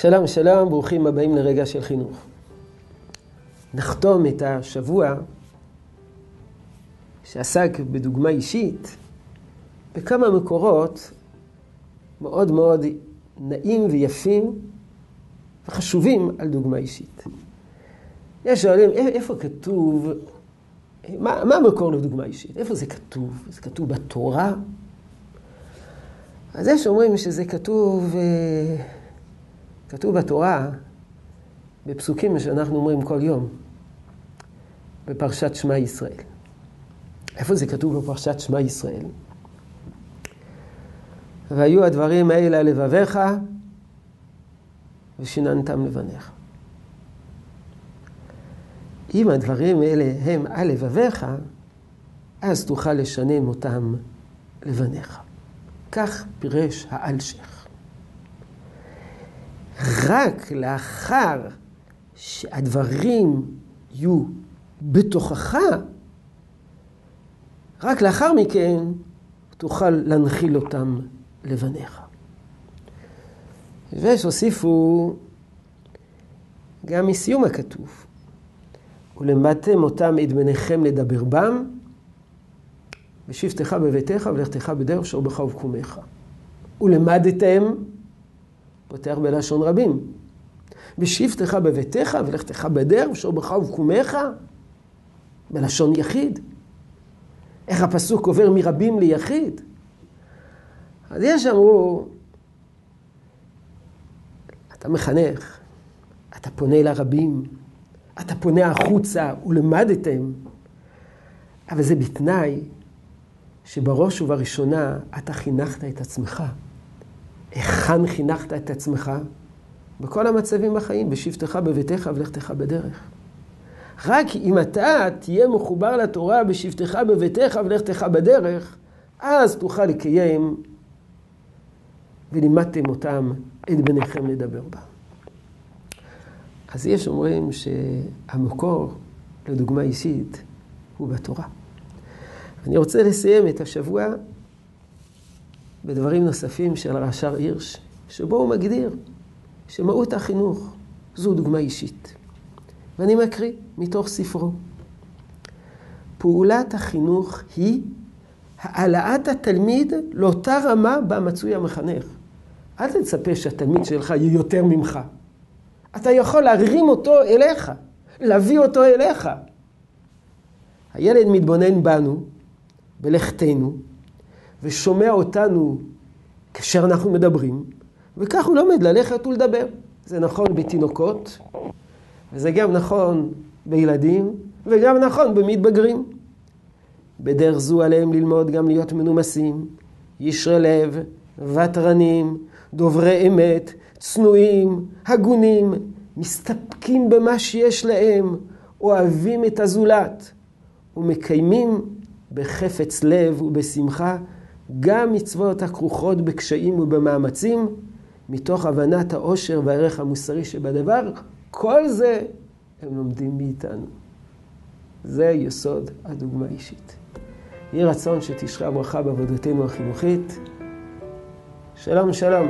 שלום, שלום, ברוכים הבאים לרגע של חינוך. נחתום את השבוע שעסק בדוגמה אישית בכמה מקורות מאוד מאוד נעים ויפים וחשובים על דוגמה אישית. יש שואלים, איפה כתוב, מה, מה המקור לדוגמה אישית? איפה זה כתוב? זה כתוב בתורה? אז יש אומרים שזה כתוב... אה, כתוב בתורה, בפסוקים שאנחנו אומרים כל יום, בפרשת שמע ישראל. איפה זה כתוב בפרשת שמע ישראל? והיו הדברים האלה לבביך, ושיננתם לבניך. אם הדברים האלה הם על לבביך, אז תוכל לשנן אותם לבניך. כך פירש האלשך. רק לאחר שהדברים יהיו בתוכך, רק לאחר מכן תוכל להנחיל אותם לבניך. ושהוסיפו גם מסיום הכתוב, ולמדתם אותם את בניכם לדבר בם, בשבתך בביתך ולכתך בדרך שורבך ובקומך. ולמדתם פותח בלשון רבים. בשבתך בביתך ולכתך בדר ושורבך ובקומך, בלשון יחיד. איך הפסוק עובר מרבים ליחיד. אז יש אמרו, אתה מחנך, אתה פונה לרבים, אתה פונה החוצה ולמדתם, אבל זה בתנאי שבראש ובראשונה אתה חינכת את עצמך. היכן חינכת את עצמך? בכל המצבים בחיים, בשבתך בביתך ולכתך בדרך. רק אם אתה תהיה מחובר לתורה בשבתך בביתך ולכתך בדרך, אז תוכל לקיים ולימדתם אותם את בניכם לדבר בה. אז יש אומרים שהמקור לדוגמה אישית הוא בתורה. אני רוצה לסיים את השבוע בדברים נוספים של הרש"ר הירש, שבו הוא מגדיר שמהות החינוך זו דוגמה אישית. ואני מקריא מתוך ספרו. פעולת החינוך היא העלאת התלמיד לאותה רמה בה מצוי המחנך. אל תצפה שהתלמיד שלך יהיה יותר ממך. אתה יכול להרים אותו אליך, להביא אותו אליך. הילד מתבונן בנו, בלכתנו, ושומע אותנו כאשר אנחנו מדברים, וכך הוא לומד ללכת ולדבר. זה נכון בתינוקות, וזה גם נכון בילדים, וגם נכון במתבגרים. בדרך זו עליהם ללמוד גם להיות מנומסים, ישרי לב, ותרנים, דוברי אמת, צנועים, הגונים, מסתפקים במה שיש להם, אוהבים את הזולת, ומקיימים בחפץ לב ובשמחה גם מצוות הכרוכות בקשיים ובמאמצים, מתוך הבנת העושר והערך המוסרי שבדבר, כל זה הם לומדים מאיתנו. זה יסוד הדוגמה האישית. יהי רצון שתשרה ברכה בעבודתנו החינוכית. שלום, שלום.